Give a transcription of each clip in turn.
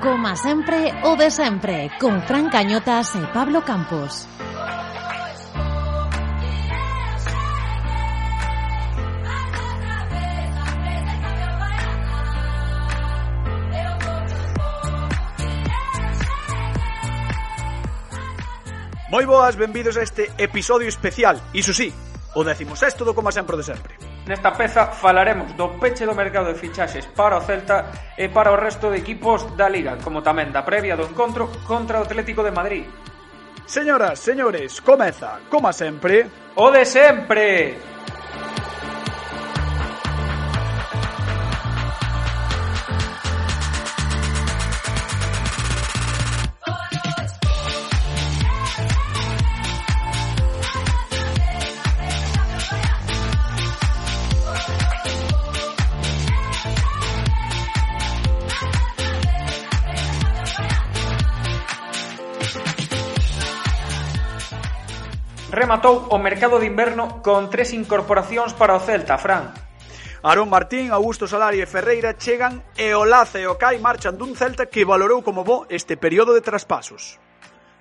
Coma sempre o de sempre Con Fran Cañotas e Pablo Campos. Moi boas, benvidos a este episodio especial Iso sí, o décimo sexto do Coma sempre o de sempre. Nesta peza falaremos do peche do mercado de fichaxes para o Celta e para o resto de equipos da Liga, como tamén da previa do encontro contra o Atlético de Madrid. Señoras, señores, comeza, como sempre, o de sempre. rematou o mercado de inverno con tres incorporacións para o Celta, Fran. Aarón Martín, Augusto Solari e Ferreira chegan e o Laza e o Cai marchan dun Celta que valorou como bo este período de traspasos.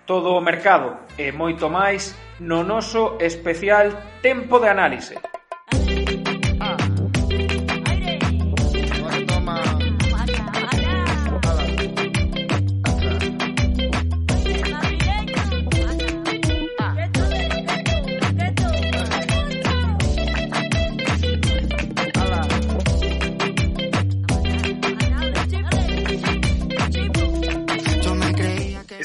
Todo o mercado e moito máis no noso especial Tempo de Análise.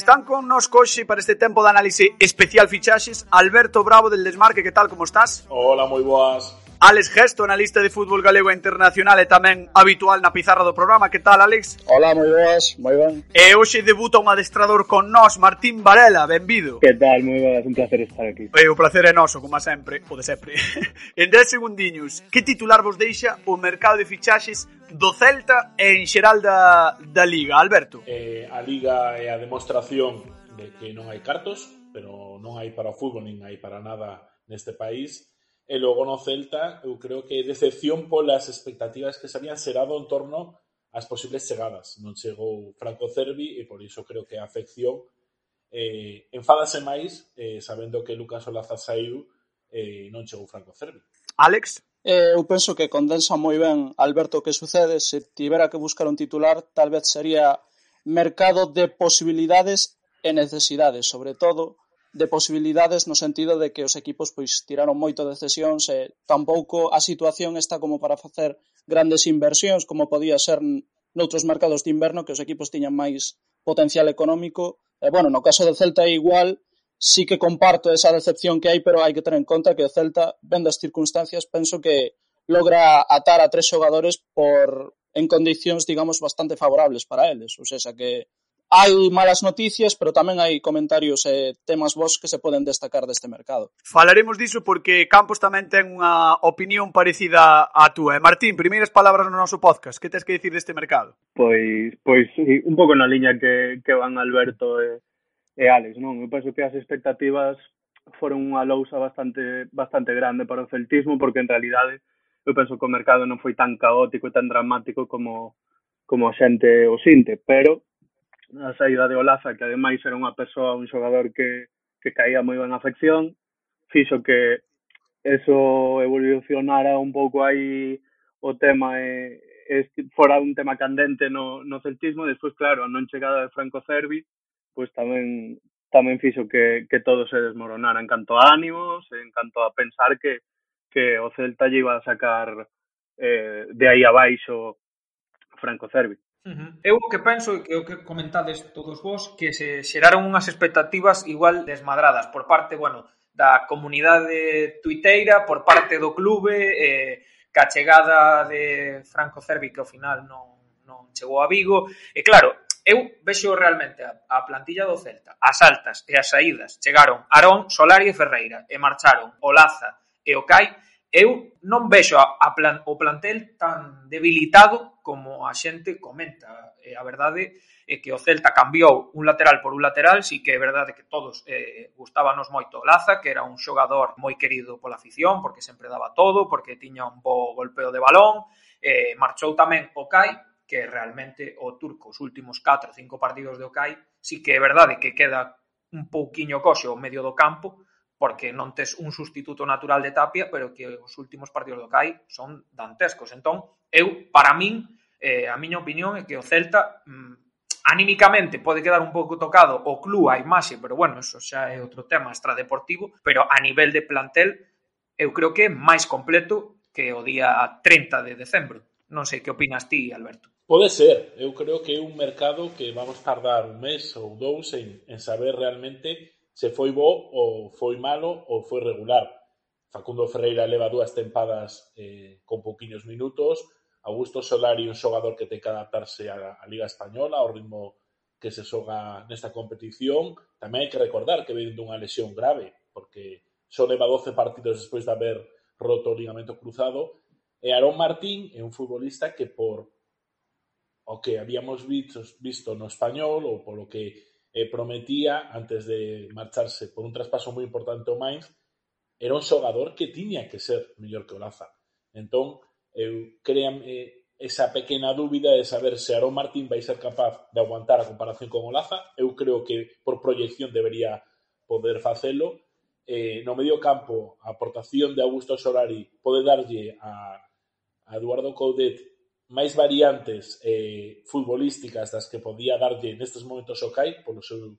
Están nos coxe para este tempo de análise especial fichaxes Alberto Bravo del Desmarque, que tal, como estás? Hola, moi boas. Alex Gesto, analista de fútbol galego e internacional e tamén habitual na pizarra do programa. Que tal, Alex? Hola, moi boas, moi ben. E hoxe debuta un adestrador con nós, Martín Varela, benvido. Que tal, moi boas, un placer estar aquí. E o placer é noso, como sempre, o de sempre. en 10 segundiños, que titular vos deixa o mercado de fichaxes do Celta e en xeral da, da Liga, Alberto? Eh, a Liga é a demostración de que non hai cartos, pero non hai para o fútbol, nin hai para nada neste país, E logo no Celta, eu creo que decepción polas expectativas que se habían serado en torno ás posibles chegadas. Non chegou Franco Cervi e por iso creo que a afección eh, enfádase máis eh, sabendo que Lucas Olaza saiu e eh, non chegou Franco Cervi. Alex? Eh, eu penso que condensa moi ben Alberto que sucede. Se tivera que buscar un titular, tal vez sería mercado de posibilidades e necesidades, sobre todo de posibilidades no sentido de que os equipos pois tiraron moito de cesións e tampouco a situación está como para facer grandes inversións como podía ser noutros mercados de inverno que os equipos tiñan máis potencial económico. E bueno, no caso do Celta é igual sí que comparto esa decepción que hai pero hai que ter en conta que o Celta ben das circunstancias penso que logra atar a tres xogadores por en condicións digamos bastante favorables para eles, ou seja que hai malas noticias, pero tamén hai comentarios e temas vos que se poden destacar deste mercado. Falaremos diso porque Campos tamén ten unha opinión parecida á túa. Martín, primeiras palabras no noso podcast, que tens que dicir deste mercado? Pois, pois sí, un pouco na liña que, que van Alberto e, e Alex, non? Eu penso que as expectativas foron unha lousa bastante bastante grande para o celtismo porque en realidade eu penso que o mercado non foi tan caótico e tan dramático como como a xente o sinte, pero a saída de Olaza, que ademais era unha persoa, un xogador que, que caía moi ben a afección, fixo que eso evolucionara un pouco aí o tema e, e fora un tema candente no, no celtismo, despois claro, a non chegada de Franco Cervi, pois tamén tamén fixo que, que todo se desmoronara en canto a ánimos, en canto a pensar que, que o Celta lle iba a sacar eh, de aí abaixo Franco Cervi. Uh -huh. Eu o que penso é que o que comentades todos vos que se xeraron unhas expectativas igual desmadradas por parte, bueno, da comunidade tuiteira, por parte do clube, eh, ca chegada de Franco Cervi que ao final non, non chegou a Vigo. E claro, eu vexo realmente a, a plantilla do Celta, as altas e as saídas. Chegaron Arón, Solari e Ferreira e marcharon Olaza e Ocai. Eu non vexo a, a plan, o plantel tan debilitado como a xente comenta. E a verdade é que o Celta cambiou un lateral por un lateral, si que é verdade que todos eh, gustábanos moito Laza, que era un xogador moi querido pola afición, porque sempre daba todo, porque tiña un bo golpeo de balón, eh, marchou tamén Okai, que realmente o turco os últimos 4 ou 5 partidos de Okai, si que é verdade que queda un pouquiño coxo o medio do campo, porque non tes un sustituto natural de Tapia, pero que os últimos partidos do CAI son dantescos. Entón, eu, para min, eh, a miña opinión é que o Celta mm, anímicamente pode quedar un pouco tocado o club a imaxe, pero bueno, eso xa é outro tema extradeportivo, pero a nivel de plantel eu creo que é máis completo que o día 30 de decembro. Non sei que opinas ti, Alberto. Pode ser, eu creo que é un mercado que vamos tardar un mes ou dous en, en saber realmente se foi bo ou foi malo ou foi regular. Facundo Ferreira leva dúas tempadas eh, con pouquiños minutos, Augusto Solari un xogador que ten que adaptarse á, á Liga Española, ao ritmo que se xoga nesta competición. Tamén hai que recordar que ven dunha lesión grave, porque só leva 12 partidos despois de haber roto o ligamento cruzado. E Aarón Martín é un futbolista que por o que habíamos visto, visto no español ou polo que eh, prometía antes de marcharse por un traspaso moi importante ao Mainz, era un xogador que tiña que ser mellor que o Laza. Entón, eu crean eh, esa pequena dúbida de saber se Aarón Martín vai ser capaz de aguantar a comparación con Olaza. Eu creo que por proyección debería poder facelo. Eh, no medio campo, a aportación de Augusto Solari pode darlle a, a Eduardo Coudet máis variantes eh, futbolísticas das que podía darlle nestes momentos o Kai polo seu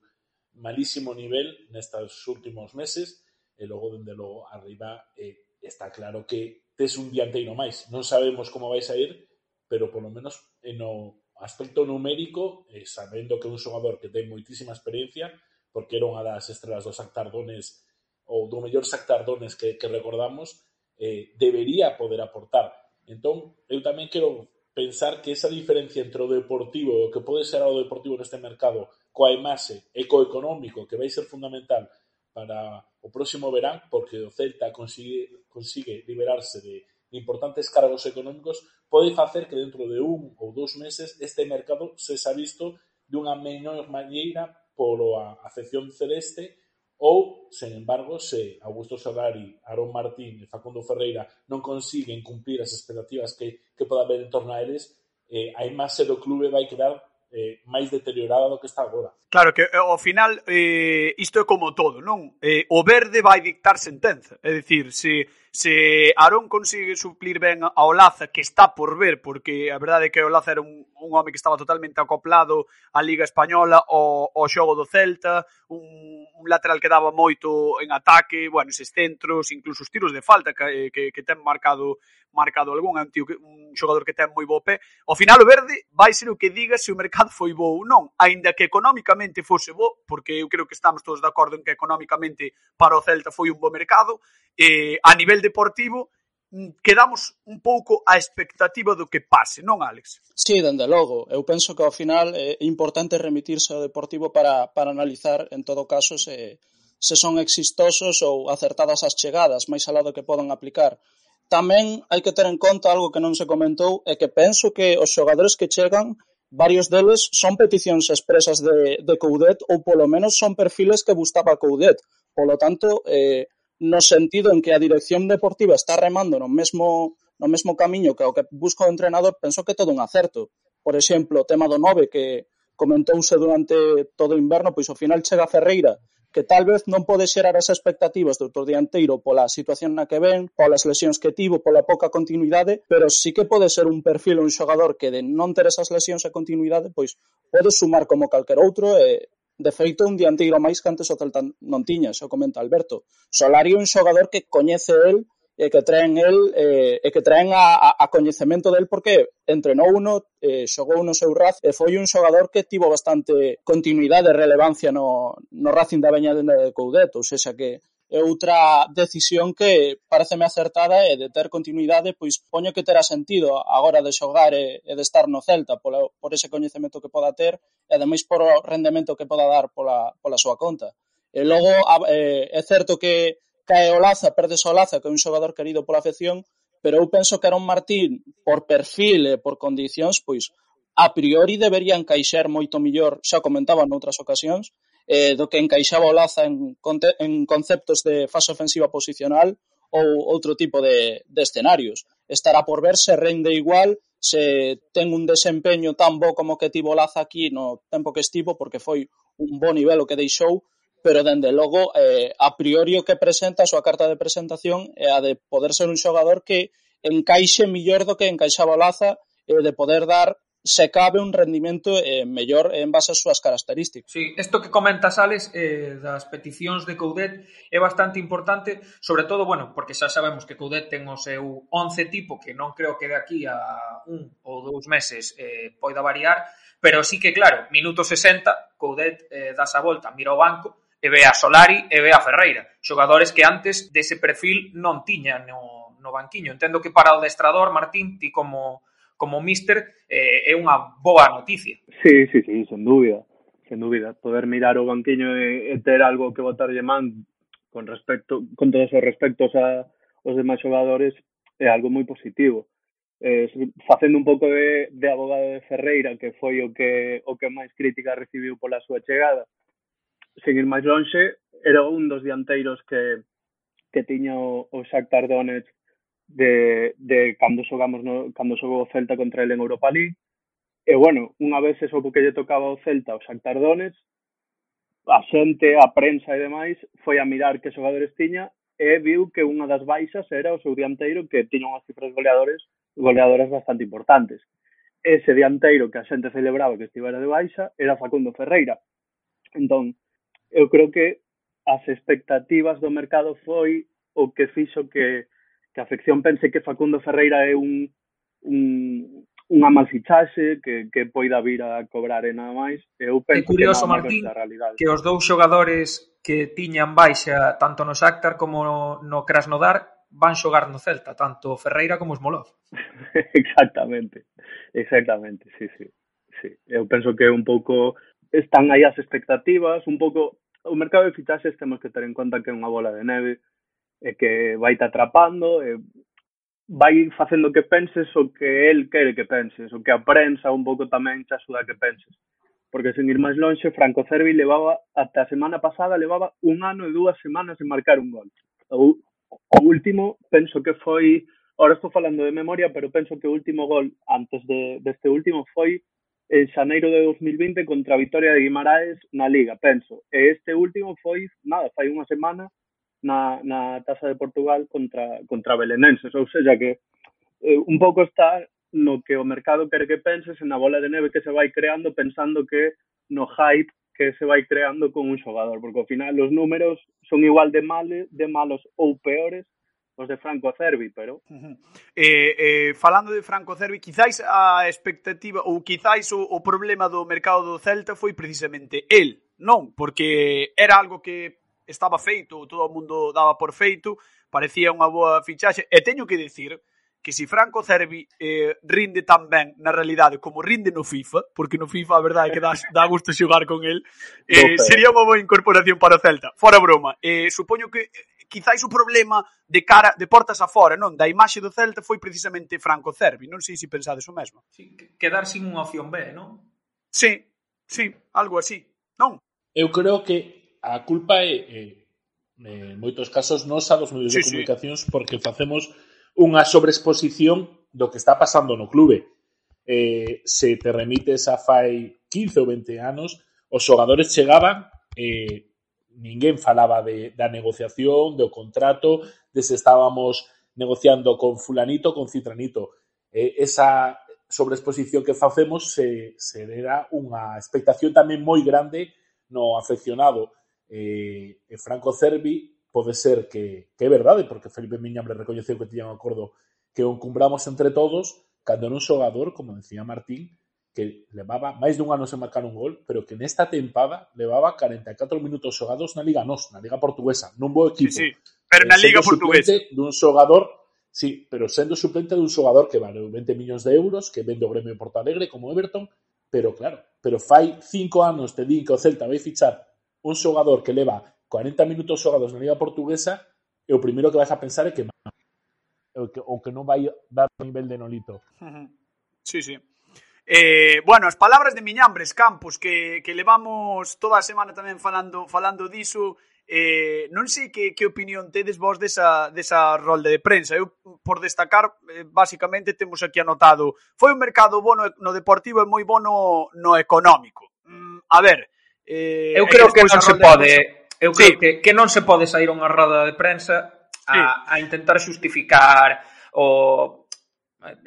malísimo nivel nestes últimos meses e logo, dende logo, arriba eh, está claro que tes un dianteiro máis. Non sabemos como vais a ir, pero polo menos eh, no aspecto numérico, eh, sabendo que é un xogador que ten moitísima experiencia, porque era unha das estrelas dos Sactardones ou do mellor Sactardones que, que recordamos, eh, debería poder aportar. Entón, eu tamén quero pensar que esa diferencia entre o deportivo e o que pode ser o deportivo neste mercado coa imaxe e co económico que vai ser fundamental para o próximo verán porque o Celta consigue, consigue liberarse de importantes cargos económicos pode facer que dentro de un ou dous meses este mercado se xa visto dunha menor maneira polo a afección celeste Ou, sen embargo, se Augusto Solari, Aaron Martín e Facundo Ferreira non consiguen cumprir as expectativas que, que poda haber en torno a eles, eh, a imaxe do clube vai quedar eh, máis deteriorada do que está agora. Claro que eh, ao final eh, isto é como todo, non? Eh, o verde vai dictar sentenza, é dicir, se se Aarón consigue suplir ben a Olaza, que está por ver, porque a verdade é que Olaza era un, un home que estaba totalmente acoplado á Liga Española, ao, ao xogo do Celta, un, un lateral que daba moito en ataque, bueno, eses centros, incluso os tiros de falta que, que, que ten marcado marcado algún, é un, tío que, un xogador que ten moi bo pé. Ao final o verde vai ser o que diga se o mercado foi bo ou non, aínda que económicamente fose bo, porque eu creo que estamos todos de acordo en que económicamente para o Celta foi un bo mercado, eh, a nivel Deportivo mm, quedamos un pouco a expectativa do que pase, non, Alex? Sí, dende logo. Eu penso que ao final eh, é importante remitirse ao Deportivo para, para analizar, en todo caso, se, se son existosos ou acertadas as chegadas, máis alá do que podan aplicar. Tamén hai que ter en conta algo que non se comentou, é que penso que os xogadores que chegan, varios deles son peticións expresas de, de Coudet ou polo menos son perfiles que gustaba Coudet. Polo tanto, eh, no sentido en que a dirección deportiva está remando no mesmo no mesmo camiño que o que busca o entrenador, penso que todo un acerto. Por exemplo, o tema do 9 que comentouse durante todo o inverno, pois ao final chega Ferreira, que tal vez non pode xerar as expectativas do autor dianteiro pola situación na que ven, polas lesións que tivo, pola pouca continuidade, pero sí que pode ser un perfil un xogador que de non ter esas lesións e continuidade, pois pode sumar como calquer outro e, De feito, un dianteiro máis que antes o Celta non tiña, xa comenta Alberto. Solari é un xogador que coñece el e que traen el eh, e que traen a, a, a coñecemento del porque entrenou uno, eh, xogou no seu Raz e foi un xogador que tivo bastante continuidade e relevancia no, no Racing da Veña de Coudet, ou seja, que E outra decisión que pareceme acertada é de ter continuidade, pois poño que terá sentido agora de xogar e, e de estar no Celta pola, por ese coñecemento que poda ter e ademais por o rendemento que poda dar pola, pola súa conta. E logo é certo que cae o Laza, perdes o Laza, que é un xogador querido pola afección, pero eu penso que era un Martín por perfil e por condicións, pois a priori deberían encaixar moito mellor, xa comentaba noutras ocasións, eh, do que encaixaba o Laza en, en conceptos de fase ofensiva posicional ou outro tipo de, de escenarios. Estará por ver se rende igual, se ten un desempeño tan bo como que tivo Laza aquí no tempo que estivo, porque foi un bo nivel o que deixou, pero dende logo eh, a priori o que presenta a súa carta de presentación é a de poder ser un xogador que encaixe millor do que encaixaba o Laza e de poder dar se cabe un rendimento eh, mellor en base ás súas características. Sí, isto que comentas, Alex, eh, das peticións de Coudet é bastante importante, sobre todo, bueno, porque xa sabemos que Coudet ten o seu 11 tipo, que non creo que de aquí a un ou dous meses eh, poida variar, pero sí que, claro, minuto 60, Coudet eh, das a volta, mira o banco, e ve a Solari e ve a Ferreira, xogadores que antes dese perfil non tiñan no, no banquiño. Entendo que para o destrador, Martín, ti como como míster eh, é unha boa noticia. Sí, sí, sí, sen dúbida. Sen dúbida, poder mirar o banquiño e, e ter algo que botarlle man con respecto con todos os respectos a os demais xogadores é algo moi positivo. Eh, facendo un pouco de, de abogado de Ferreira, que foi o que o que máis crítica recibiu pola súa chegada, sen ir máis lonxe, era un dos dianteiros que que tiña o, o Shakhtar Donetsk de, de cando xogamos no, cando xogou o Celta contra el en Europa League. E bueno, unha vez eso que lle tocaba ao Celta o Shakhtar Donetsk, a xente, a prensa e demais, foi a mirar que xogadores tiña e viu que unha das baixas era o seu dianteiro que tiña unhas cifras goleadores goleadoras bastante importantes. Ese dianteiro que a xente celebraba que estivera de baixa era Facundo Ferreira. Entón, eu creo que as expectativas do mercado foi o que fixo que que a afección pense que Facundo Ferreira é un, un unha masichaxe que, que poida vir a cobrar e nada máis. Eu penso é curioso, que Martín, que os dous xogadores que tiñan baixa tanto no Shakhtar como no, no Krasnodar van xogar no Celta, tanto Ferreira como Smolov. exactamente, exactamente, sí, sí, sí. Eu penso que un pouco están aí as expectativas, un pouco o mercado de fichaxes temos que ter en conta que é unha bola de neve, e que vai te atrapando e vai facendo que penses o que el quere que penses, o que a prensa un pouco tamén te axuda que penses. Porque sen ir máis lonxe, Franco Cervi levaba, ata a semana pasada, levaba un ano e dúas semanas en marcar un gol. O, o último, penso que foi, ahora estou falando de memoria, pero penso que o último gol antes de, deste último foi en xaneiro de 2020 contra a Vitoria de Guimaraes na Liga, penso. E este último foi, nada, fai unha semana na, na taza de Portugal contra, contra belenenses, ou seja que eh, un pouco está no que o mercado quer que penses na bola de neve que se vai creando pensando que no hype que se vai creando con un xogador, porque ao final os números son igual de males, de malos ou peores os de Franco Cervi, pero... Uh -huh. eh, eh, falando de Franco Cervi, quizáis a expectativa ou quizáis o, o problema do mercado do Celta foi precisamente el, non? Porque era algo que estaba feito, todo o mundo daba por feito, parecía unha boa fichaxe, e teño que dicir que se si Franco Cervi eh, rinde tan ben na realidade como rinde no FIFA, porque no FIFA a verdade é que dá, dá gusto xogar con el, eh, sería unha boa incorporación para o Celta. Fora broma, eh, supoño que eh, quizáis o problema de cara de portas afora, non? Da imaxe do Celta foi precisamente Franco Cervi, non sei se pensades o mesmo. Sí, quedar sin unha opción B, non? Sí, sí, algo así, non? Eu creo que a culpa é, é en moitos casos nos a dos medios sí, de comunicacións sí. porque facemos unha sobreexposición do que está pasando no clube. Eh, se te remites a fai 15 ou 20 anos, os xogadores chegaban eh, ninguén falaba de, da negociación, do contrato, de se estábamos negociando con fulanito, con citranito. Eh, esa sobreexposición que facemos se, se dera unha expectación tamén moi grande no afeccionado eh, e Franco Cervi pode ser que, que é verdade, porque Felipe Miñambre recoñeceu que tiña un acordo que o encumbramos entre todos, cando non xogador, como decía Martín, que levaba máis dun ano sen marcar un gol, pero que nesta tempada levaba 44 minutos xogados na Liga Nos, na Liga Portuguesa, nun bo equipo. Sí, sí. Pero na eh, Liga Portuguesa. Dun xogador, sí, pero sendo suplente dun xogador que vale 20 millóns de euros, que vende o Gremio Porto Alegre como Everton, pero claro, pero fai cinco anos te din que o Celta vai fichar un xogador que leva 40 minutos xogados na Liga Portuguesa e o primeiro que vas a pensar é que o que, o que non vai dar o nivel de Nolito. Sí, sí. Eh, bueno, as palabras de Miñambres Campos que, que levamos toda a semana tamén falando falando diso eh, non sei que, que opinión tedes vos desa, desa rolda de prensa eu por destacar, eh, basicamente temos aquí anotado, foi un mercado bono no deportivo e moi bono no económico mm, a ver, Eh, eu creo que non se pode, eu creo sí. que, que non se pode sair unha roda de prensa a, sí. a intentar xustificar o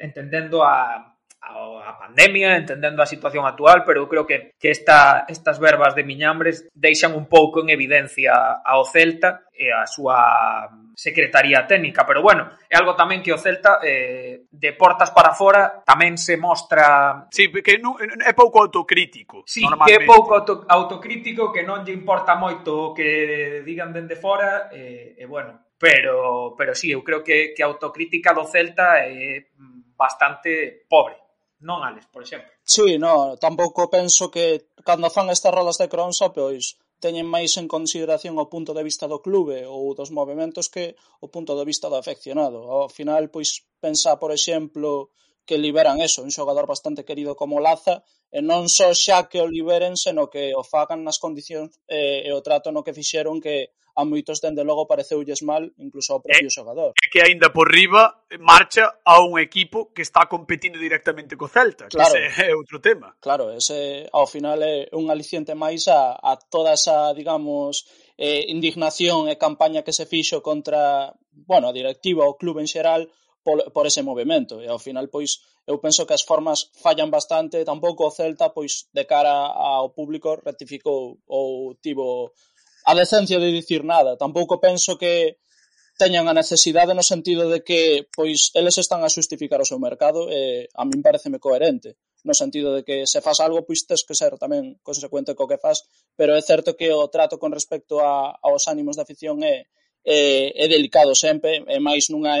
entendendo a a pandemia, entendendo a situación actual, pero eu creo que, que esta, estas verbas de Miñambres deixan un pouco en evidencia ao Celta e a súa secretaría técnica, pero bueno, é algo tamén que o Celta eh, de portas para fora tamén se mostra... Sí, que non, é pouco autocrítico. Sí, que é pouco auto, autocrítico, que non lle importa moito o que digan dende fora, e, eh, e eh, bueno, pero, pero sí, eu creo que, que a autocrítica do Celta é bastante pobre non Alex, por exemplo. Sí, no, tampouco penso que cando fan estas rodas de cronsa, pois teñen máis en consideración o punto de vista do clube ou dos movimentos que o punto de vista do afeccionado. Ao final, pois, pensa, por exemplo, que liberan eso, un xogador bastante querido como Laza, e non só xa que o liberen, seno que o fagan nas condicións eh, e o trato no que fixeron que a moitos dende logo pareceulles mal, incluso ao propio eh, xogador. É que aínda por riba marcha a un equipo que está competindo directamente co Celta, claro, que ese é outro tema. Claro, ese ao final é un aliciente máis a, a toda esa, digamos, eh, indignación e campaña que se fixo contra, bueno, a directiva o club en xeral por, por ese movimento. E ao final, pois, eu penso que as formas fallan bastante, tampouco o Celta, pois, de cara ao público, rectificou ou tivo a decencia de dicir nada. Tampouco penso que teñan a necesidade no sentido de que pois eles están a xustificar o seu mercado e a min pareceme coherente no sentido de que se faz algo pois tes que ser tamén consecuente co que faz pero é certo que o trato con respecto a, aos ánimos da afición é, é, é delicado sempre e máis nunha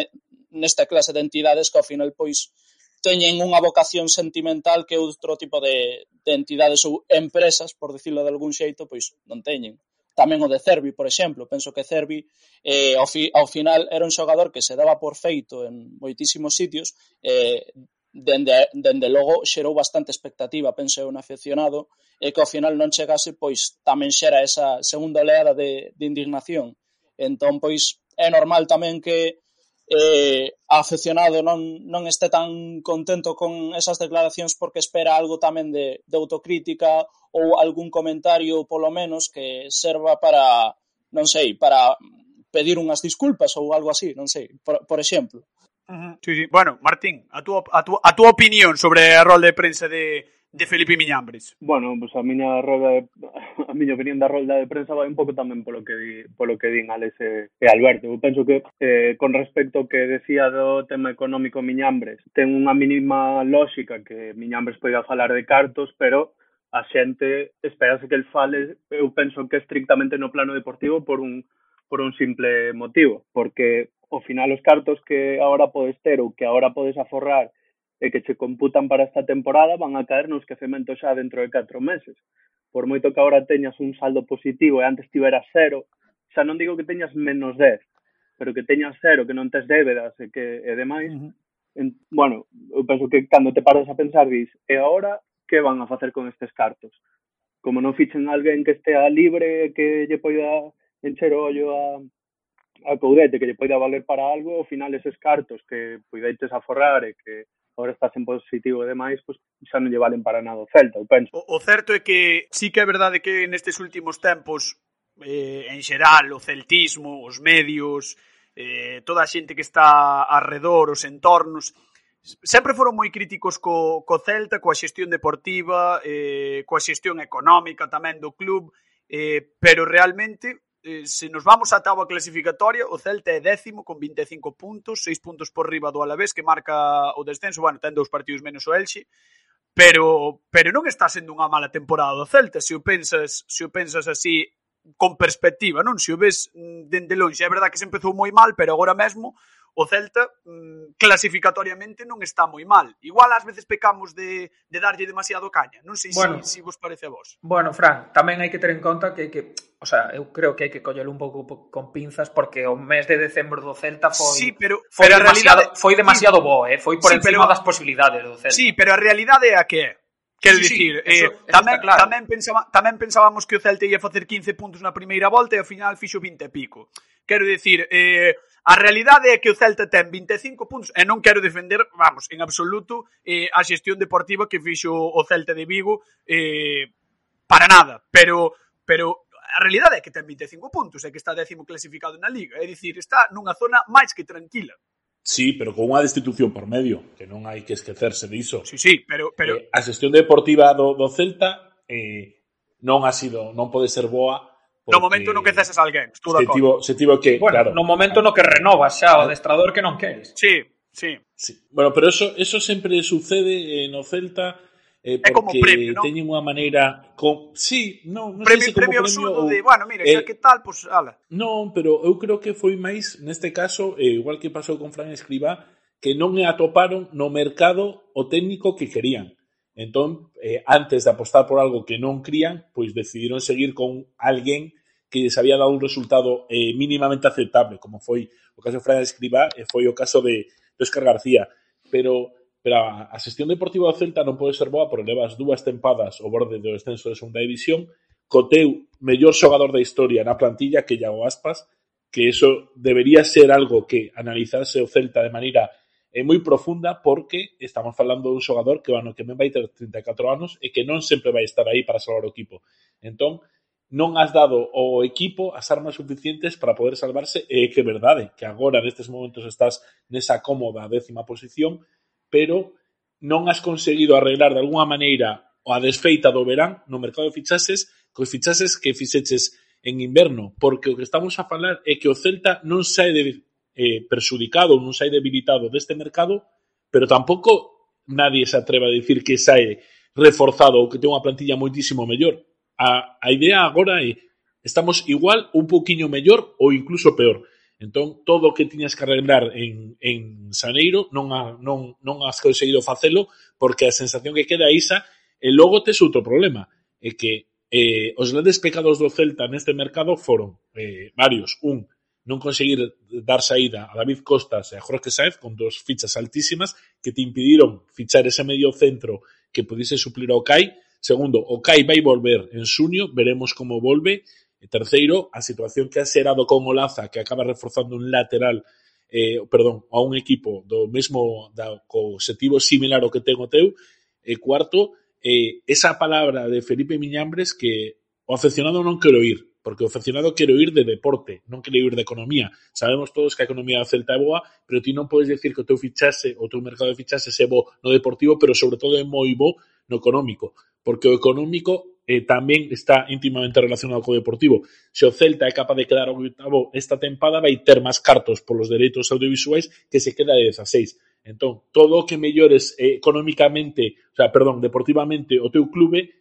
nesta clase de entidades que ao final pois teñen unha vocación sentimental que outro tipo de, de entidades ou empresas, por decirlo de algún xeito, pois non teñen tamén o de Cervi, por exemplo, penso que Cervi eh, ao, fi, ao final era un xogador que se daba por feito en moitísimos sitios, eh, dende, dende logo xerou bastante expectativa, penso eu, un aficionado, e que ao final non chegase, pois tamén xera esa segunda oleada de, de indignación. Entón, pois, é normal tamén que eh, aficionado non, non este tan contento con esas declaracións porque espera algo tamén de, de autocrítica ou algún comentario polo menos que serva para, non sei, para pedir unhas disculpas ou algo así, non sei, por, por exemplo. Uh -huh. sí, sí. Bueno, Martín, a túa, a, túa, a túa opinión sobre a rol de prensa de, de Felipe Miñambres. Bueno, pues a miña rolda de, a miña opinión da rolda de prensa vai un pouco tamén polo que di, polo que din Alex e, e Alberto. Eu penso que eh, con respecto ao que decía do tema económico Miñambres, ten unha mínima lógica que Miñambres poida falar de cartos, pero a xente esperase que el fale, eu penso que estrictamente no plano deportivo por un por un simple motivo, porque ao final os cartos que agora podes ter ou que agora podes aforrar e que che computan para esta temporada van a caer nos quecemento xa dentro de 4 meses. Por moito que agora teñas un saldo positivo e antes tiveras cero, xa non digo que teñas menos 10, pero que teñas cero, que non tes débedas e que e demais, uh -huh. en, bueno, eu penso que cando te paras a pensar dis, e agora que van a facer con estes cartos. Como non fichen alguén que estea libre, que lle poida encher o ollo a, a Coudete, que lle poida valer para algo, ao final eses cartos que poideites aforrar e que agora estás en positivo e demais, pois xa non lle valen para nada o Celta, eu penso. O, o certo é que sí que é verdade que nestes últimos tempos eh, en xeral o celtismo, os medios, eh, toda a xente que está arredor, os entornos, sempre foron moi críticos co, co Celta, coa xestión deportiva, eh, coa xestión económica tamén do club, eh, pero realmente eh, se nos vamos á táboa clasificatoria, o Celta é décimo con 25 puntos, 6 puntos por riba do Alavés que marca o descenso, bueno, ten dous partidos menos o Elche, pero pero non está sendo unha mala temporada do Celta, se o pensas, se o pensas así con perspectiva, non? Se o ves mm, dende lonxe, é verdad que se empezou moi mal, pero agora mesmo o Celta mm, clasificatoriamente non está moi mal. Igual ás veces pecamos de, de darlle demasiado caña. Non sei bueno, se si, si vos parece a vos. Bueno, Fran, tamén hai que ter en conta que, que o sea, eu creo que hai que collelo un pouco con pinzas porque o mes de decembro do Celta foi sí, pero, foi pero demasiado, realidade, foi demasiado sí, bo, eh? foi por sí, encima pero, das posibilidades do Celta. Sí, pero a realidade é a que é Quero sí, dicir, sí, eh, eso, eso tamén, claro. tamén, pensaba, tamén pensábamos que o Celta ia facer 15 puntos na primeira volta e ao final fixo 20 e pico. Quero dicir, eh, a realidade é que o Celta ten 25 puntos e non quero defender, vamos, en absoluto eh, a xestión deportiva que fixo o Celta de Vigo eh, para nada, pero pero a realidade é que ten 25 puntos, e que está décimo clasificado na Liga, é dicir, está nunha zona máis que tranquila. Sí, pero con unha destitución por medio, que non hai que esquecerse diso. Sí, sí, pero... pero... Eh, a xestión deportiva do, do Celta eh, non ha sido, non pode ser boa. No momento no que ceses alguén, estou de acordo. Se tivo que, bueno, claro. No momento no que renovas xa o ah. adestrador que non queres. Sí, sí. sí. Bueno, pero eso, eso sempre sucede eh, no Celta eh, porque é como premio, non? teñen unha maneira con sí, non, non premio, sei se como premio, premio absurdo ou... de, bueno, mira, eh, xa que tal, pois pues, ala. Non, pero eu creo que foi máis neste caso, eh, igual que pasou con Fran Escribá, que non atoparon no mercado o técnico que querían. Entón, eh, antes de apostar por algo que non crían, pois decidiron seguir con alguén que les había dado un resultado eh, mínimamente aceptable, como foi o caso de Fran Escribá e eh, foi o caso de, de García. Pero pero a, a xestión deportiva do Celta non pode ser boa porque levas dúas tempadas ao borde do descenso de segunda división co teu mellor xogador da historia na plantilla que Iago Aspas que eso debería ser algo que analizarse o Celta de maneira é moi profunda porque estamos falando dun xogador que, bueno, que ben vai ter 34 anos e que non sempre vai estar aí para salvar o equipo. Entón, non has dado ao equipo as armas suficientes para poder salvarse e que é verdade que agora nestes momentos estás nesa cómoda décima posición pero non has conseguido arreglar de alguna maneira a desfeita do verán no mercado de fichaxes cos fichaxes que fixeches en inverno, porque o que estamos a falar é que o Celta non sae de, eh, perxudicado, non sae debilitado deste mercado, pero tampouco nadie se atreva a dicir que sae reforzado ou que ten unha plantilla moitísimo mellor. A, a idea agora é estamos igual, un poquinho mellor ou incluso peor. Entón, todo o que tiñas que arreglar en, en Xaneiro non, a, non, non has conseguido facelo porque a sensación que queda é isa e logo tes outro problema. É que eh, os grandes pecados do Celta neste mercado foron eh, varios. Un, non conseguir dar saída a David Costas e a Jorge Saez con dos fichas altísimas que te impidiron fichar ese medio centro que pudiese suplir ao CAI. Segundo, o CAI vai volver en xuño, veremos como volve. E terceiro, a situación que ha xerado con Olaza, que acaba reforzando un lateral, eh, perdón, a un equipo do mesmo, da, co objetivo similar ao que ten o teu. E cuarto, eh, esa palabra de Felipe Miñambres que o aficionado non quero ir, porque o aficionado quero ir de deporte, non quero ir de economía. Sabemos todos que a economía da Celta é boa, pero ti non podes decir que o teu fichase, o teu mercado de fichases é bo no deportivo, pero sobre todo é moi bo no económico, porque o económico eh, tamén está íntimamente relacionado co Deportivo. Se o Celta é capaz de quedar oitavo esta tempada, vai ter máis cartos polos dereitos audiovisuais que se queda de 16. Entón, todo o que mellores eh, económicamente, o sea, perdón, deportivamente o teu clube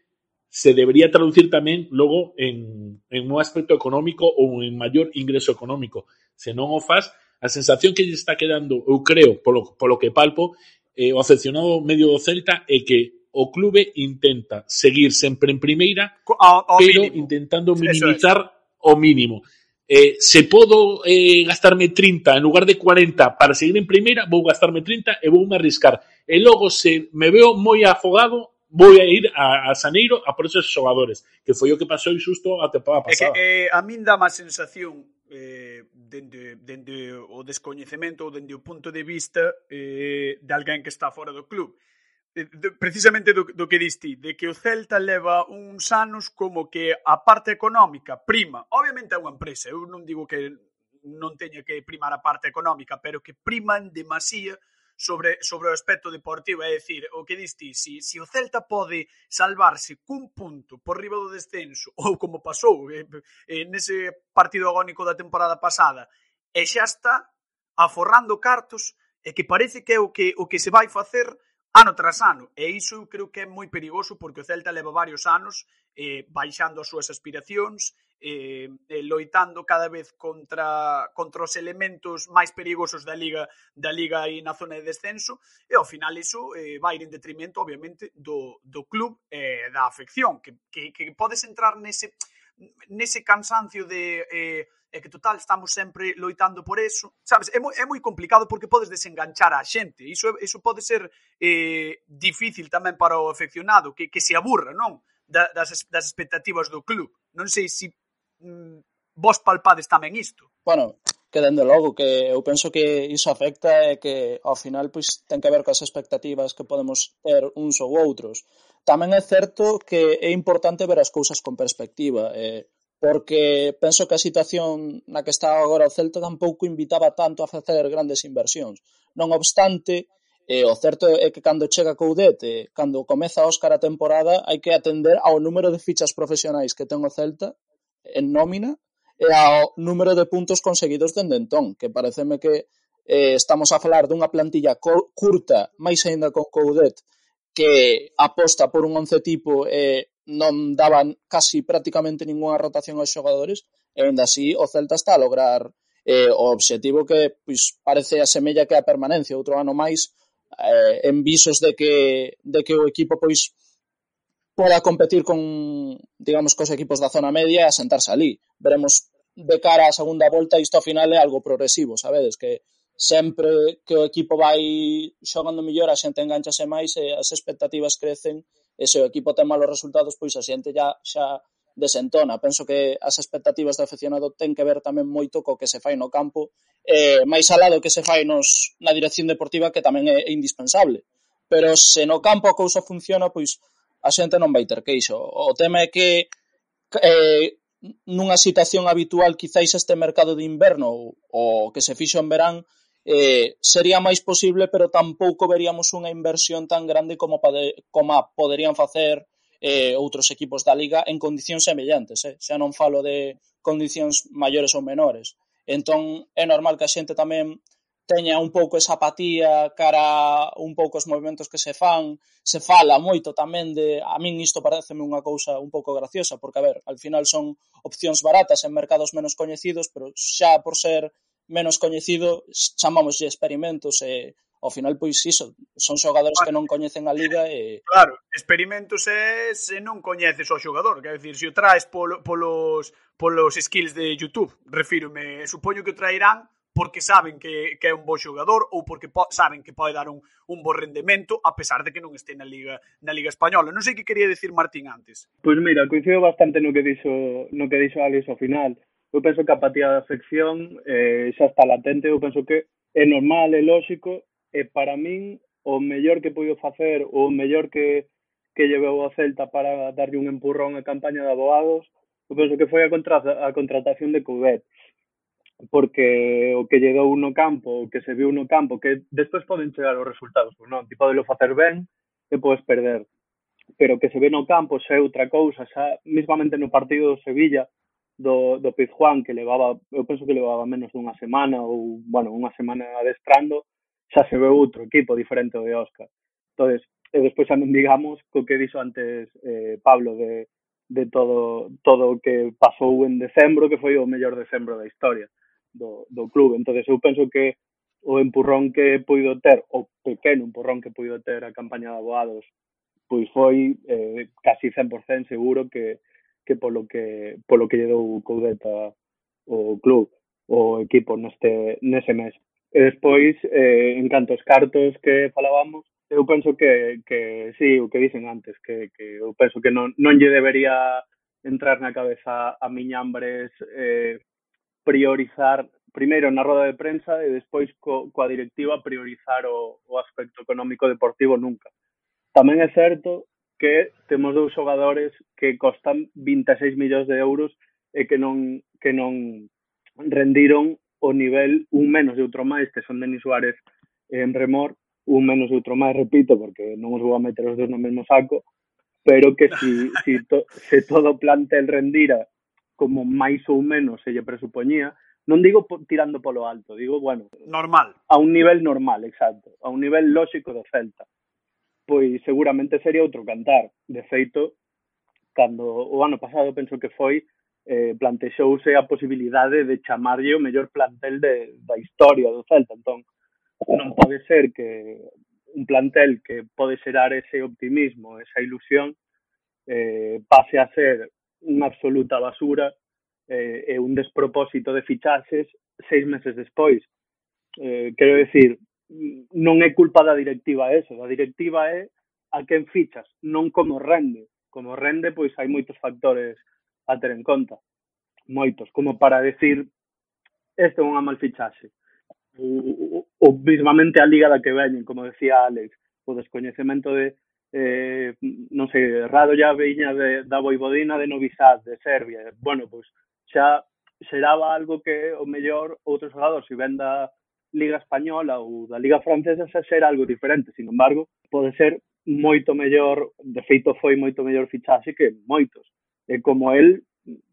se debería traducir tamén logo en, en un aspecto económico ou en maior ingreso económico. Se non o faz, a sensación que lle está quedando, eu creo, polo, polo que palpo, eh, o aficionado medio do Celta é que o clube intenta seguir sempre en primeira, ao, ao pero mínimo. intentando minimizar es. o mínimo. Eh, se podo eh, gastarme 30 en lugar de 40 para seguir en primeira, vou gastarme 30 e vou me arriscar. E logo se me veo moi afogado, vou a ir a, a Saneiro a por esos xogadores, que foi o que pasou xusto a temporada pasada. É que, eh, a min dá má sensación eh, dende, dende o descoñecemento ou dende o punto de vista eh, de alguén que está fora do club Eh, precisamente do, do que diste, de que o Celta leva uns anos como que a parte económica prima. Obviamente é unha empresa, eu non digo que non teña que primar a parte económica, pero que priman demasía sobre, sobre o aspecto deportivo. É dicir, o que diste, si, si o Celta pode salvarse cun punto por riba do descenso, ou como pasou eh, eh, nese partido agónico da temporada pasada, e xa está aforrando cartos, e que parece que é o que, o que se vai facer ano tras ano. E iso eu creo que é moi perigoso porque o Celta leva varios anos eh, baixando as súas aspiracións, eh, eh, loitando cada vez contra, contra os elementos máis perigosos da liga da liga aí na zona de descenso e ao final iso eh, vai ir en detrimento obviamente do, do club eh, da afección que, que, que podes entrar nese nese cansancio de eh, é que total estamos sempre loitando por eso. Sabes, é moi, é moi complicado porque podes desenganchar a xente. Iso, iso pode ser eh, difícil tamén para o afeccionado, que, que se aburra, non? Da, das, das expectativas do club. Non sei se si, mm, vos palpades tamén isto. Bueno, que dende logo que eu penso que iso afecta e que ao final pois ten que ver coas expectativas que podemos ter uns ou outros. Tamén é certo que é importante ver as cousas con perspectiva, eh, porque penso que a situación na que está agora o Celta tampouco invitaba tanto a facer grandes inversións. Non obstante, eh, o certo é que cando chega Coudet, eh, cando comeza Óscar a temporada, hai que atender ao número de fichas profesionais que ten o Celta en nómina e ao número de puntos conseguidos dende entón, que pareceme que eh, estamos a falar dunha plantilla curta, máis aínda con Coudet, que aposta por un once tipo e non daban casi prácticamente ninguna rotación aos xogadores e ainda así o Celta está a lograr eh, o obxectivo que pois, parece a semella que a permanencia outro ano máis eh, en visos de que, de que o equipo pois poda competir con, digamos, cos equipos da zona media e asentarse ali. Veremos de cara á segunda volta isto ao final é algo progresivo, sabedes, que sempre que o equipo vai xogando mellor, a xente enganchase máis e as expectativas crecen e se o equipo ten malos resultados, pois a xente já, xa desentona. Penso que as expectativas do aficionado ten que ver tamén moito co que se fai no campo e máis alá do que se fai nos, na dirección deportiva que tamén é, é indispensable. Pero se no campo a cousa funciona, pois a xente non vai ter queixo. O tema é que eh, nunha situación habitual quizáis este mercado de inverno ou, o que se fixo en verán eh, sería máis posible, pero tampouco veríamos unha inversión tan grande como, pade, como poderían facer eh, outros equipos da Liga en condicións semellantes, eh? xa non falo de condicións maiores ou menores. Entón, é normal que a xente tamén teña un pouco esa apatía cara un pouco os movimentos que se fan, se fala moito tamén de, a min isto pareceme unha cousa un pouco graciosa, porque a ver, al final son opcións baratas en mercados menos coñecidos, pero xa por ser menos coñecido chamámoslle experimentos e ao final pois iso, son xogadores que non coñecen a liga e Claro, experimentos é se non coñeces ao xogador, quer dicir, se o traes polo, polos polos skills de YouTube, refírome, supoño que o traerán porque saben que, que é un bo xogador ou porque po, saben que pode dar un, un bo rendemento a pesar de que non este na Liga na Liga Española. Non sei que quería decir Martín antes. Pois pues mira, coincido bastante no que dixo no que dixo Alex ao final eu penso que a apatía da afección eh, xa está latente, eu penso que é normal, é lóxico, e para min o mellor que puido facer, o mellor que, que llevou a Celta para darlle un empurrón a campaña de abogados, eu penso que foi a, contra, a contratación de Coudet porque o que lle dou no campo, o que se viu no campo, que despois poden chegar os resultados, non, ti podelo facer ben e podes perder. Pero o que se ve no campo xa é outra cousa, xa mismamente no partido do Sevilla, do, do Pizjuán que levaba, eu penso que levaba menos dunha semana ou, bueno, unha semana adestrando, xa se ve outro equipo diferente de Óscar. Entonces, e despois xa non digamos co que dixo antes eh, Pablo de, de todo todo o que pasou en decembro, que foi o mellor decembro da historia do, do clube. Entonces, eu penso que o empurrón que puido ter, o pequeno empurrón que puido ter a campaña de abogados, pois foi eh, casi 100% seguro que, que polo que polo que lle dou Coudeta o club o equipo neste nese mes. E despois, eh, en canto aos cartos que falábamos, eu penso que, que sí, o que dicen antes, que, que eu penso que non, non lle debería entrar na cabeza a Miñambres eh, priorizar primeiro na roda de prensa e despois co, coa directiva priorizar o, o aspecto económico deportivo nunca. Tamén é certo que temos dous xogadores que costan 26 millóns de euros e que non que non rendiron o nivel un menos de outro máis, que son Denis Suárez en Remor, un menos de outro máis, repito, porque non os vou a meter os dos no mesmo saco, pero que si, si to, se todo o plantel rendira como máis ou menos se lle presupoñía, non digo po, tirando polo alto, digo, bueno... Normal. A un nivel normal, exacto, a un nivel lóxico do Celta pois seguramente sería outro cantar. De feito, cando o ano pasado penso que foi, eh, plantexouse a posibilidade de chamarlle o mellor plantel de, da historia do Celta. Entón, non pode ser que un plantel que pode xerar ese optimismo, esa ilusión, eh, pase a ser unha absoluta basura eh, e un despropósito de fichaxes seis meses despois. Eh, quero decir, non é culpa da directiva eso, a directiva é a quen fichas, non como rende. Como rende, pois hai moitos factores a ter en conta. Moitos, como para decir este é unha mal fichaxe. O, o, o mismamente a liga da que veñen, como decía Alex, o descoñecemento de eh, non sei, Rado ya veña de, da Voivodina de Novisad, de Serbia. Bueno, pois xa xeraba algo que o mellor outros jogadores, se si ven da, Liga Española ou da Liga Francesa xa ser algo diferente, sin embargo, pode ser moito mellor, de feito foi moito mellor fichaxe que moitos. E como el,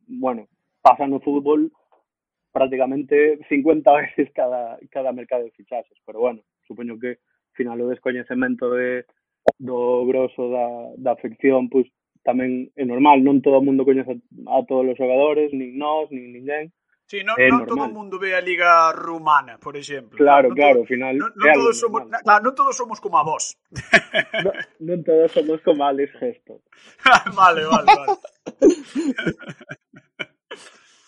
bueno, pasa no fútbol prácticamente 50 veces cada, cada mercado de fichaxes, pero bueno, supoño que final o descoñecemento de, do grosso da, da afección pois, tamén é normal, non todo o mundo coñece a, a todos os xogadores, nin nós, nin ninguén, Sí, non, non todo o mundo ve a Liga Rumana, por exemplo. Claro, non, claro, ao final... Non, non, todos somos, claro, non todos somos como a vos. non, non todos somos como Alex Gesto. vale, vale, vale.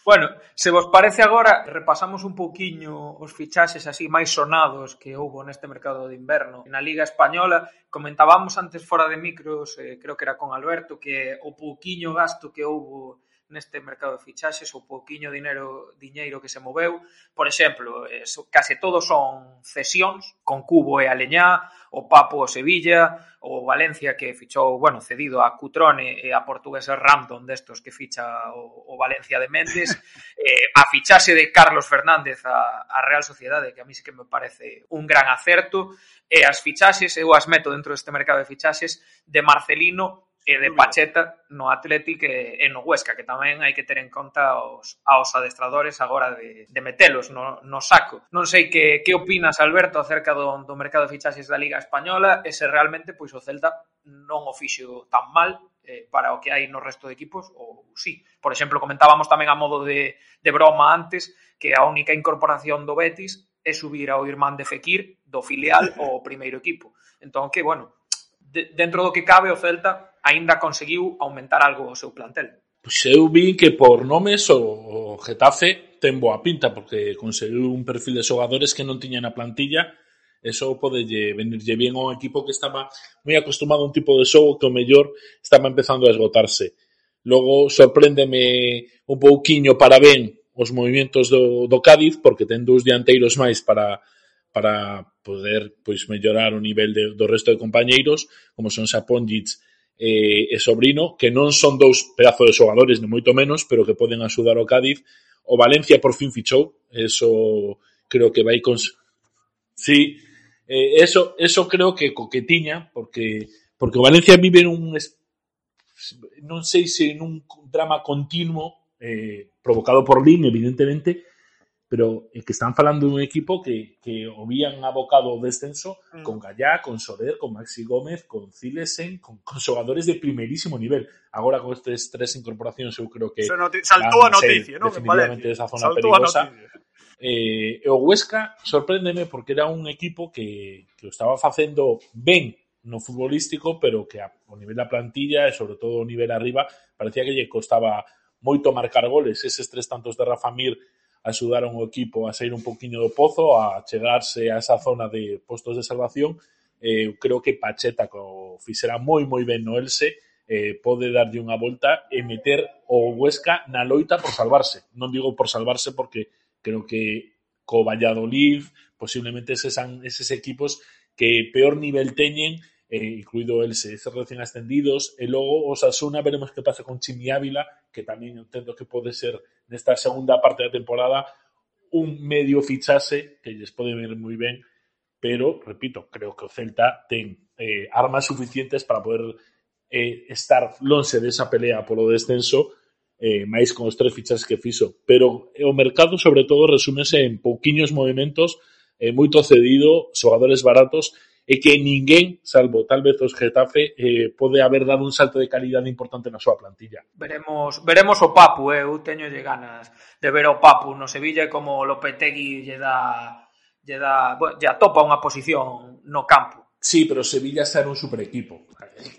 Bueno, se vos parece agora, repasamos un pouquiño os fichaxes así máis sonados que houbo neste mercado de inverno. Na Liga Española, comentábamos antes fora de micros, eh, creo que era con Alberto, que o pouquiño gasto que houbo neste mercado de fichaxes, o pouquiño dinero diñeiro que se moveu. Por exemplo, eh, case todos son cesións, con Cubo e Aleñá, o Papo o Sevilla, o Valencia que fichou, bueno, cedido a Cutrone e a portuguesa Random destos que ficha o, o Valencia de Méndez, eh, a fichase de Carlos Fernández a, a Real Sociedade, que a mí sí que me parece un gran acerto, e as fichaxes, eu as meto dentro deste mercado de fichaxes, de Marcelino e de Pacheta no Athletic e, e no Huesca, que tamén hai que ter en conta aos, aos adestradores agora de, de metelos no, no saco. Non sei que, que opinas, Alberto, acerca do, do mercado de fichaxes da Liga Española e se realmente pois o Celta non o fixo tan mal eh, para o que hai no resto de equipos ou sí. Por exemplo, comentábamos tamén a modo de, de broma antes que a única incorporación do Betis é subir ao irmán de Fekir do filial ao primeiro equipo. Entón, que, bueno, de, dentro do que cabe o Celta aínda conseguiu aumentar algo o seu plantel. Pois eu vi que por nomes o Getafe ten boa pinta porque conseguiu un perfil de xogadores que non tiña na plantilla e só podelle venirlle bien a un equipo que estaba moi acostumado a un tipo de xogo que o mellor estaba empezando a esgotarse. Logo sorpréndeme un pouquiño para ben os movimentos do, do Cádiz porque ten dous dianteiros máis para para poder pois mellorar o nivel de, do resto de compañeiros, como son Saponjic e, e Sobrino, que non son dous pedazos de xogadores, ni moito menos, pero que poden axudar ao Cádiz. O Valencia por fin fichou, eso creo que vai con... Sí, eh, eso, eso creo que coquetiña, porque porque Valencia vive nun non sei se nun drama continuo eh, provocado por Lin, evidentemente, pero é que están falando dun equipo que, que o vían abocado ao descenso mm. con Gallá, con Soler, con Maxi Gómez, con Cilesen, con, con xogadores de primerísimo nivel. Agora con estes tres incorporacións eu creo que saltou a noticia, non? Definitivamente esa zona saltou perigosa. Eh, o Huesca sorpréndeme porque era un equipo que, que o estaba facendo ben no futbolístico, pero que a, o nivel da plantilla e sobre todo o nivel arriba parecía que lle costaba moito marcar goles. Eses tres tantos de Rafa Mir axudaron o equipo a sair un poquinho do pozo, a chegarse a esa zona de postos de salvación. Eh, creo que Pacheta co fixera moi moi ben no Else, eh, pode darlle unha volta e meter o Huesca na loita por salvarse. Non digo por salvarse porque creo que co Valladolid posiblemente eses, eses equipos que peor nivel teñen eh, incluído el se recién ascendidos, e logo os Asuna veremos que pasa con Chimi Ávila, que tamén entendo que pode ser nesta segunda parte da temporada un medio fichase que lles pode ver moi ben, pero, repito, creo que o Celta ten eh, armas suficientes para poder eh, estar lonxe desa pelea polo descenso eh, máis con os tres fichases que fixo. Pero o mercado, sobre todo, resúmese en pouquiños movimentos, eh, moito cedido, xogadores baratos, e que ninguén, salvo tal vez os Getafe, eh, pode haber dado un salto de calidade importante na súa plantilla. Veremos, veremos o Papu, eh? eu teño lle ganas de ver o Papu no Sevilla como Lopetegui lle dá lle dá, bueno, lle atopa unha posición no campo. Sí, pero Sevilla xa era un super equipo.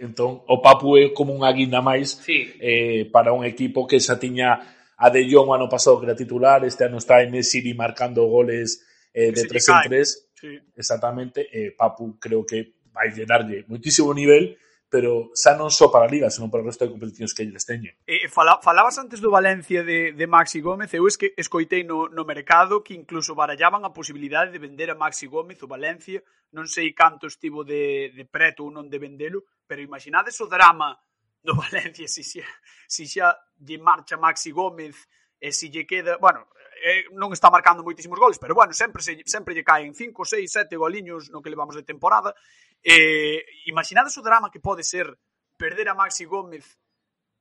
Entón, o Papu é como unha guinda máis sí. eh, para un equipo que xa tiña a De Jong o ano pasado que era titular, este ano está en Messi marcando goles eh, de 3 en 3. Sí. Exactamente, eh, Papu creo que vai de darlle moitísimo nivel, pero xa non só para a Liga, senón para o resto de competicións que eles teñen. Eh, fala, falabas antes do Valencia de, de Maxi Gómez, eu es que escoitei no, no mercado que incluso barallaban a posibilidade de vender a Maxi Gómez o Valencia, non sei canto estivo de, de preto ou non de vendelo, pero imaginades o drama do Valencia se si xa, si xa lle marcha Maxi Gómez e se lle queda, bueno, eh, non está marcando moitísimos goles, pero bueno, sempre se, sempre lle caen 5, 6, 7 goliños no que levamos de temporada. Eh, imaginades o drama que pode ser perder a Maxi Gómez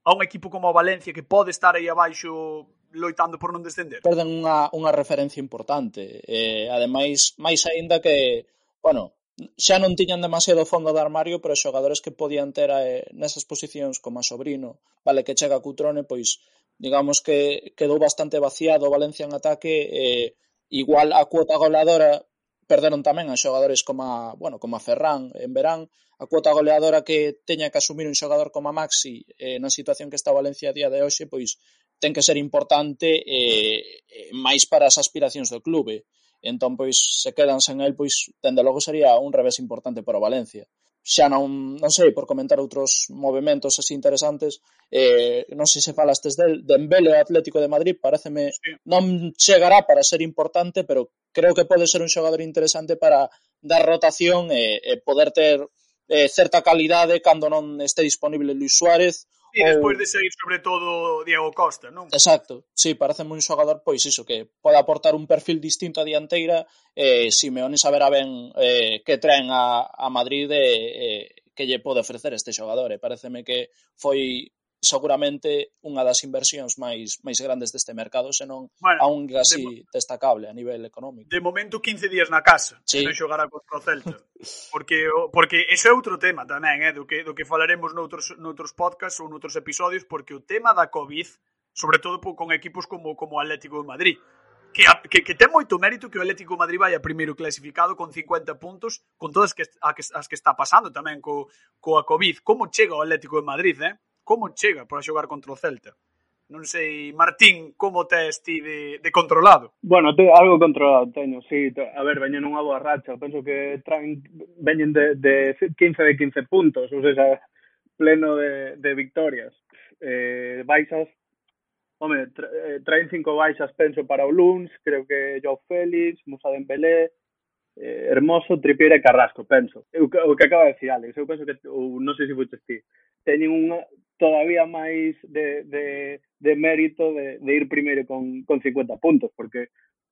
a un equipo como o Valencia que pode estar aí abaixo loitando por non descender. Perden unha, unha referencia importante. Eh, ademais, máis aínda que, bueno, xa non tiñan demasiado fondo de armario, pero os xogadores que podían ter eh, nesas posicións como a Sobrino, vale que chega a Cutrone, pois digamos que quedou bastante vaciado o Valencia en ataque eh, igual a cuota goleadora perderon tamén a xogadores como a, bueno, como a Ferran en verán, a cuota goleadora que teña que asumir un xogador como a Maxi eh, na situación que está o Valencia a día de hoxe, pois ten que ser importante eh, máis para as aspiracións do clube. Entón, pois, se quedan sen el, pois, tende logo sería un revés importante para o Valencia xa non, non sei, por comentar outros movimentos así interesantes, eh, non sei se falastes del, Dembele o Atlético de Madrid, pareceme, sí. non chegará para ser importante, pero creo que pode ser un xogador interesante para dar rotación e, e poder ter eh, certa calidade cando non este disponible Luis Suárez e despois de seguir sobre todo Diego Costa, non? Exacto, sí, parece un xogador pois iso, que pode aportar un perfil distinto a dianteira eh, Simeone saberá ben eh, que traen a, a Madrid eh, eh, que lle pode ofrecer este xogador e eh. pareceme que foi seguramente unha das inversións máis máis grandes deste mercado, senón bueno, aún así de, destacable a nivel económico. De momento 15 días na casa, sí. non xogará contra o Celta. Porque porque ese é outro tema tamén, eh, do que do que falaremos noutros noutros podcasts ou noutros episodios porque o tema da Covid, sobre todo con equipos como como Atlético de Madrid, que, que, que ten moito mérito que o Atlético de Madrid vaya primeiro clasificado con 50 puntos, con todas que, a, que, as que está pasando tamén co, coa COVID. Como chega o Atlético de Madrid, eh? como chega para xogar contra o Celta? Non sei, Martín, como tes ti de, de controlado? Bueno, te, algo controlado teño, sí. Te, a ver, veñen unha boa racha. Penso que traen, veñen de, de 15 de 15 puntos, ou seja, pleno de, de victorias. Eh, baixas, home, tra, eh, traen cinco baixas, penso, para o Luns, creo que Joao Félix, Musa Dembélé, eh, Hermoso, Tripiere e Carrasco, penso. Eu, o que acaba de decir Alex, eu penso que, ou non sei se fuches ti, teñen unha todavía máis de, de, de mérito de, de ir primeiro con, con 50 puntos, porque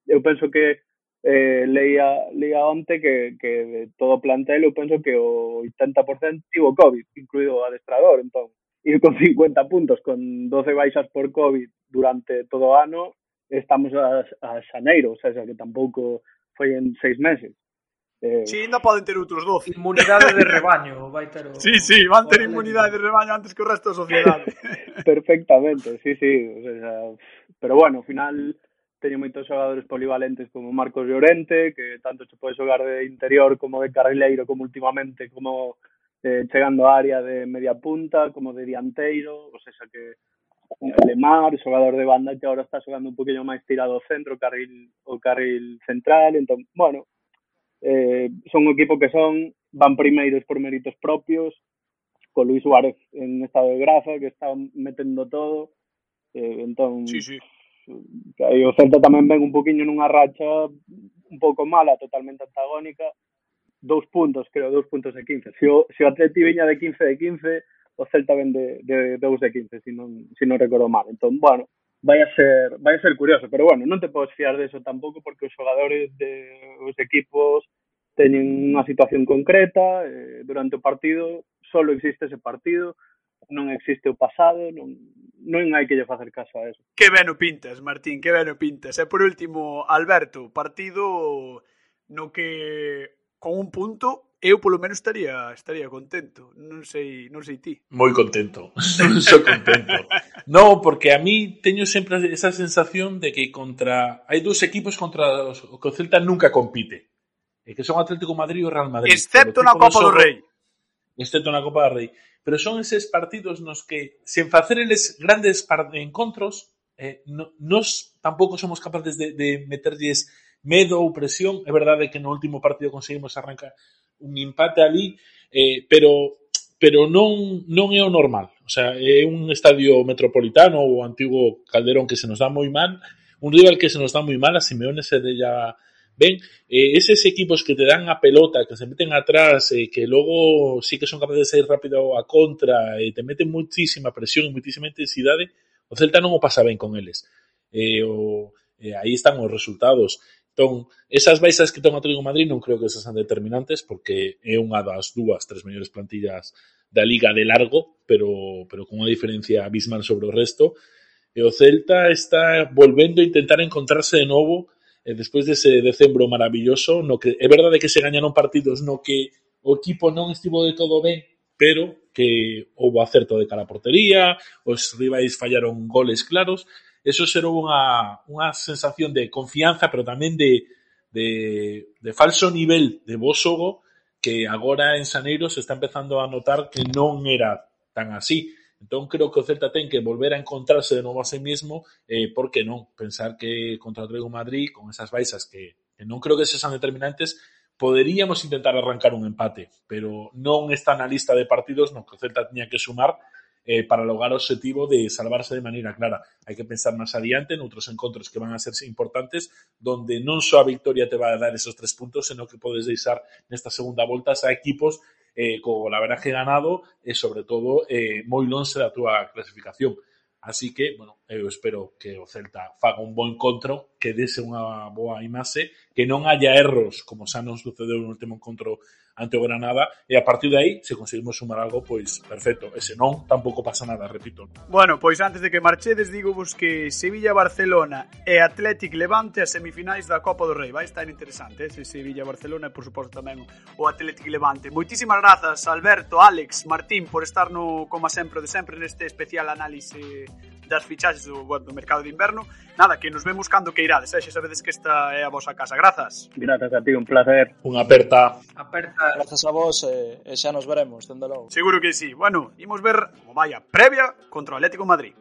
eu penso que eh, leía, leía onte que, que de todo plantel eu penso que o 80% tivo COVID, incluído o adestrador, entón ir con 50 puntos, con 12 baixas por COVID durante todo o ano, estamos a, a xaneiro, sea seja, que tampouco foi en seis meses. Eh, sí, ainda poden ter outros 12. Inmunidade de rebaño, vai ter o... Sí, sí, van ter inmunidade de rebaño antes que o resto da sociedade. Perfectamente, sí, sí. O sea, pero bueno, ao final teño moitos xogadores polivalentes como Marcos Llorente, que tanto se pode xogar de interior como de carrileiro, como últimamente, como eh, chegando á área de media punta, como de dianteiro, o sea que Lemar, xogador de banda que agora está xogando un poquillo máis tirado ao centro, carril o carril central, entón, bueno, eh, son o equipo que son, van primeiros por méritos propios, con Luis Suárez en estado de graza, que está metendo todo, eh, entón... Sí, sí. Aí o Celta tamén ven un poquinho nunha racha un pouco mala, totalmente antagónica, dous puntos, creo, dous puntos de 15. Se o, se o Atleti viña de 15 de 15, o Celta ven de, de 2 de 15, se si non, se si non recordo mal. Entón, bueno, vai a ser vai a ser curioso, pero bueno, non te podes fiar deso tampouco porque os xogadores de os equipos teñen unha situación concreta, eh, durante o partido solo existe ese partido, non existe o pasado, non, non hai que lle facer caso a eso. Que ben o pintas, Martín, que ben o pintas. E por último, Alberto, partido no que con un punto eu polo menos estaría estaría contento. Non sei, non sei ti. Moi contento. non sou contento. no, porque a mí teño sempre esa sensación de que contra hai dous equipos contra os que o Celta nunca compite. E que son Atlético Madrid e o Real Madrid. Excepto na Copa do, Rei. Excepto na Copa do Rei. Pero son eses partidos nos que, sen facer eles grandes encontros, eh, no, nos tampouco somos capaces de, de meterlles medo ou presión. É verdade que no último partido conseguimos arrancar un empate ali, eh, pero pero non, non é normal. O sea, é un estadio metropolitano, o antigo Calderón que se nos dá moi mal, un rival que se nos dá moi mal, a Simeone se della Ben, eh, eses equipos que te dan a pelota, que se meten atrás, eh, que logo sí que son capaces de sair rápido a contra, e eh, te meten muchísima presión e muchísima intensidade, o Celta non o pasa ben con eles. Eh, eh, están os resultados. Entón, esas baixas que ten o Atlético de Madrid non creo que esas sean determinantes porque é unha das dúas, tres mellores plantillas da Liga de largo, pero, pero con unha diferencia abismal sobre o resto. E o Celta está volvendo a intentar encontrarse de novo eh, despois dese decembro maravilloso no que é verdade que se gañaron partidos no que o equipo non estivo de todo ben, pero que houve acerto de cara a portería, os rivais fallaron goles claros, eso xerou unha, unha sensación de confianza, pero tamén de, de, falso nivel de bo xogo que agora en Saneiro se está empezando a notar que non era tan así. Entón creo que Celta ten que volver a encontrarse de novo a sí mismo, eh, por que non? Pensar que contra o Atlético Madrid, con esas baixas que, que non creo que sexan determinantes, poderíamos intentar arrancar un empate, pero non está na lista de partidos no que o Celta que sumar eh, para lograr o objetivo de salvarse de maneira clara. Hai que pensar máis adiante noutros encontros que van a ser importantes, donde só a victoria te vai a dar esos tres puntos, senón que podes deixar nesta segunda volta a equipos eh, co laveraje ganado e, sobre todo, eh, moi longe da clasificación. Así que, bueno, eu espero que o Celta faga un bo encontro, que dese unha boa imaxe, que non haya erros, como xa non sucedeu no último encontro ante o Granada, e a partir de aí, se conseguimos sumar algo, pois perfecto, e se non, tampouco pasa nada, repito. Bueno, pois antes de que marchedes, digo vos que Sevilla-Barcelona e Athletic Levante as semifinais da Copa do Rei, vai estar interesante, eh, ese eh? Sevilla-Barcelona e por suposto tamén o Athletic Levante. Moitísimas grazas, Alberto, Alex, Martín, por estar no, como sempre, de sempre neste especial análise das fichaxes do, do mercado de inverno. Nada, que nos vemos cando que irades, eh? xa sabedes que esta é a vosa casa. Grazas. Grazas a ti, un placer. Un aperta. Aperta. Grazas a vos e, eh, e xa nos veremos, dende logo. Seguro que sí. Bueno, imos ver como vai a previa contra o Atlético Madrid.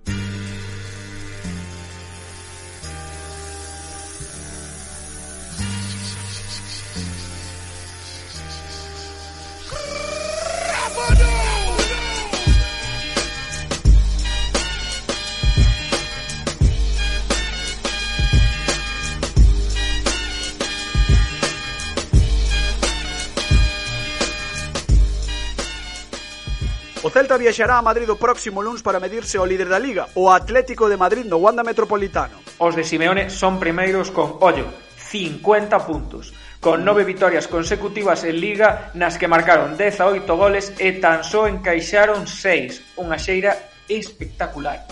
Celta viaxará a Madrid o próximo luns para medirse ao líder da Liga, o Atlético de Madrid no Wanda Metropolitano. Os de Simeone son primeiros con, ollo, 50 puntos, con nove vitorias consecutivas en Liga nas que marcaron 18 goles e tan só encaixaron 6, unha xeira espectacular.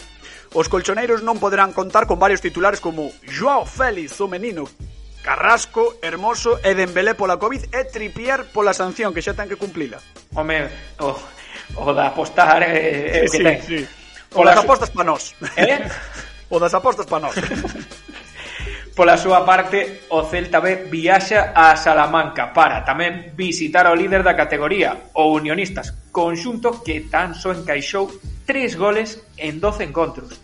Os colchoneiros non poderán contar con varios titulares como Joao Félix, o menino, Carrasco, Hermoso e Dembélé pola Covid e Tripier pola sanción que xa ten que cumplila. Home, oh, o da apostar eh, sí, o que sí, ten. Sí. O das apostas para nós. Eh? O das apostas para nós. Pola súa parte, o Celta B viaxa a Salamanca para tamén visitar ao líder da categoría, o Unionistas, conxunto que tan só encaixou tres goles en 12 encontros.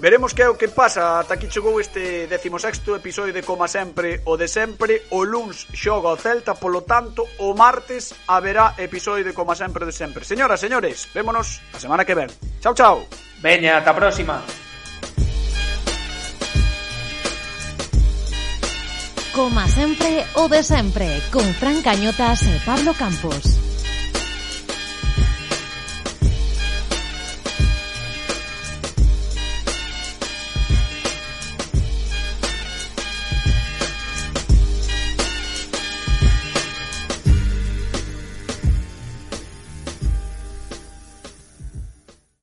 Veremos que é o que pasa. Ata aquí chegou este 16º episodio de Como sempre, o de sempre. O luns xoga o Celta, polo tanto, o martes haberá episodio de Como sempre, de sempre. Señoras, señores, vémonos a semana que ven. Chao, chao. Veña, ata a próxima. Como sempre, o de sempre, con Fran Cañotas e Pablo Campos.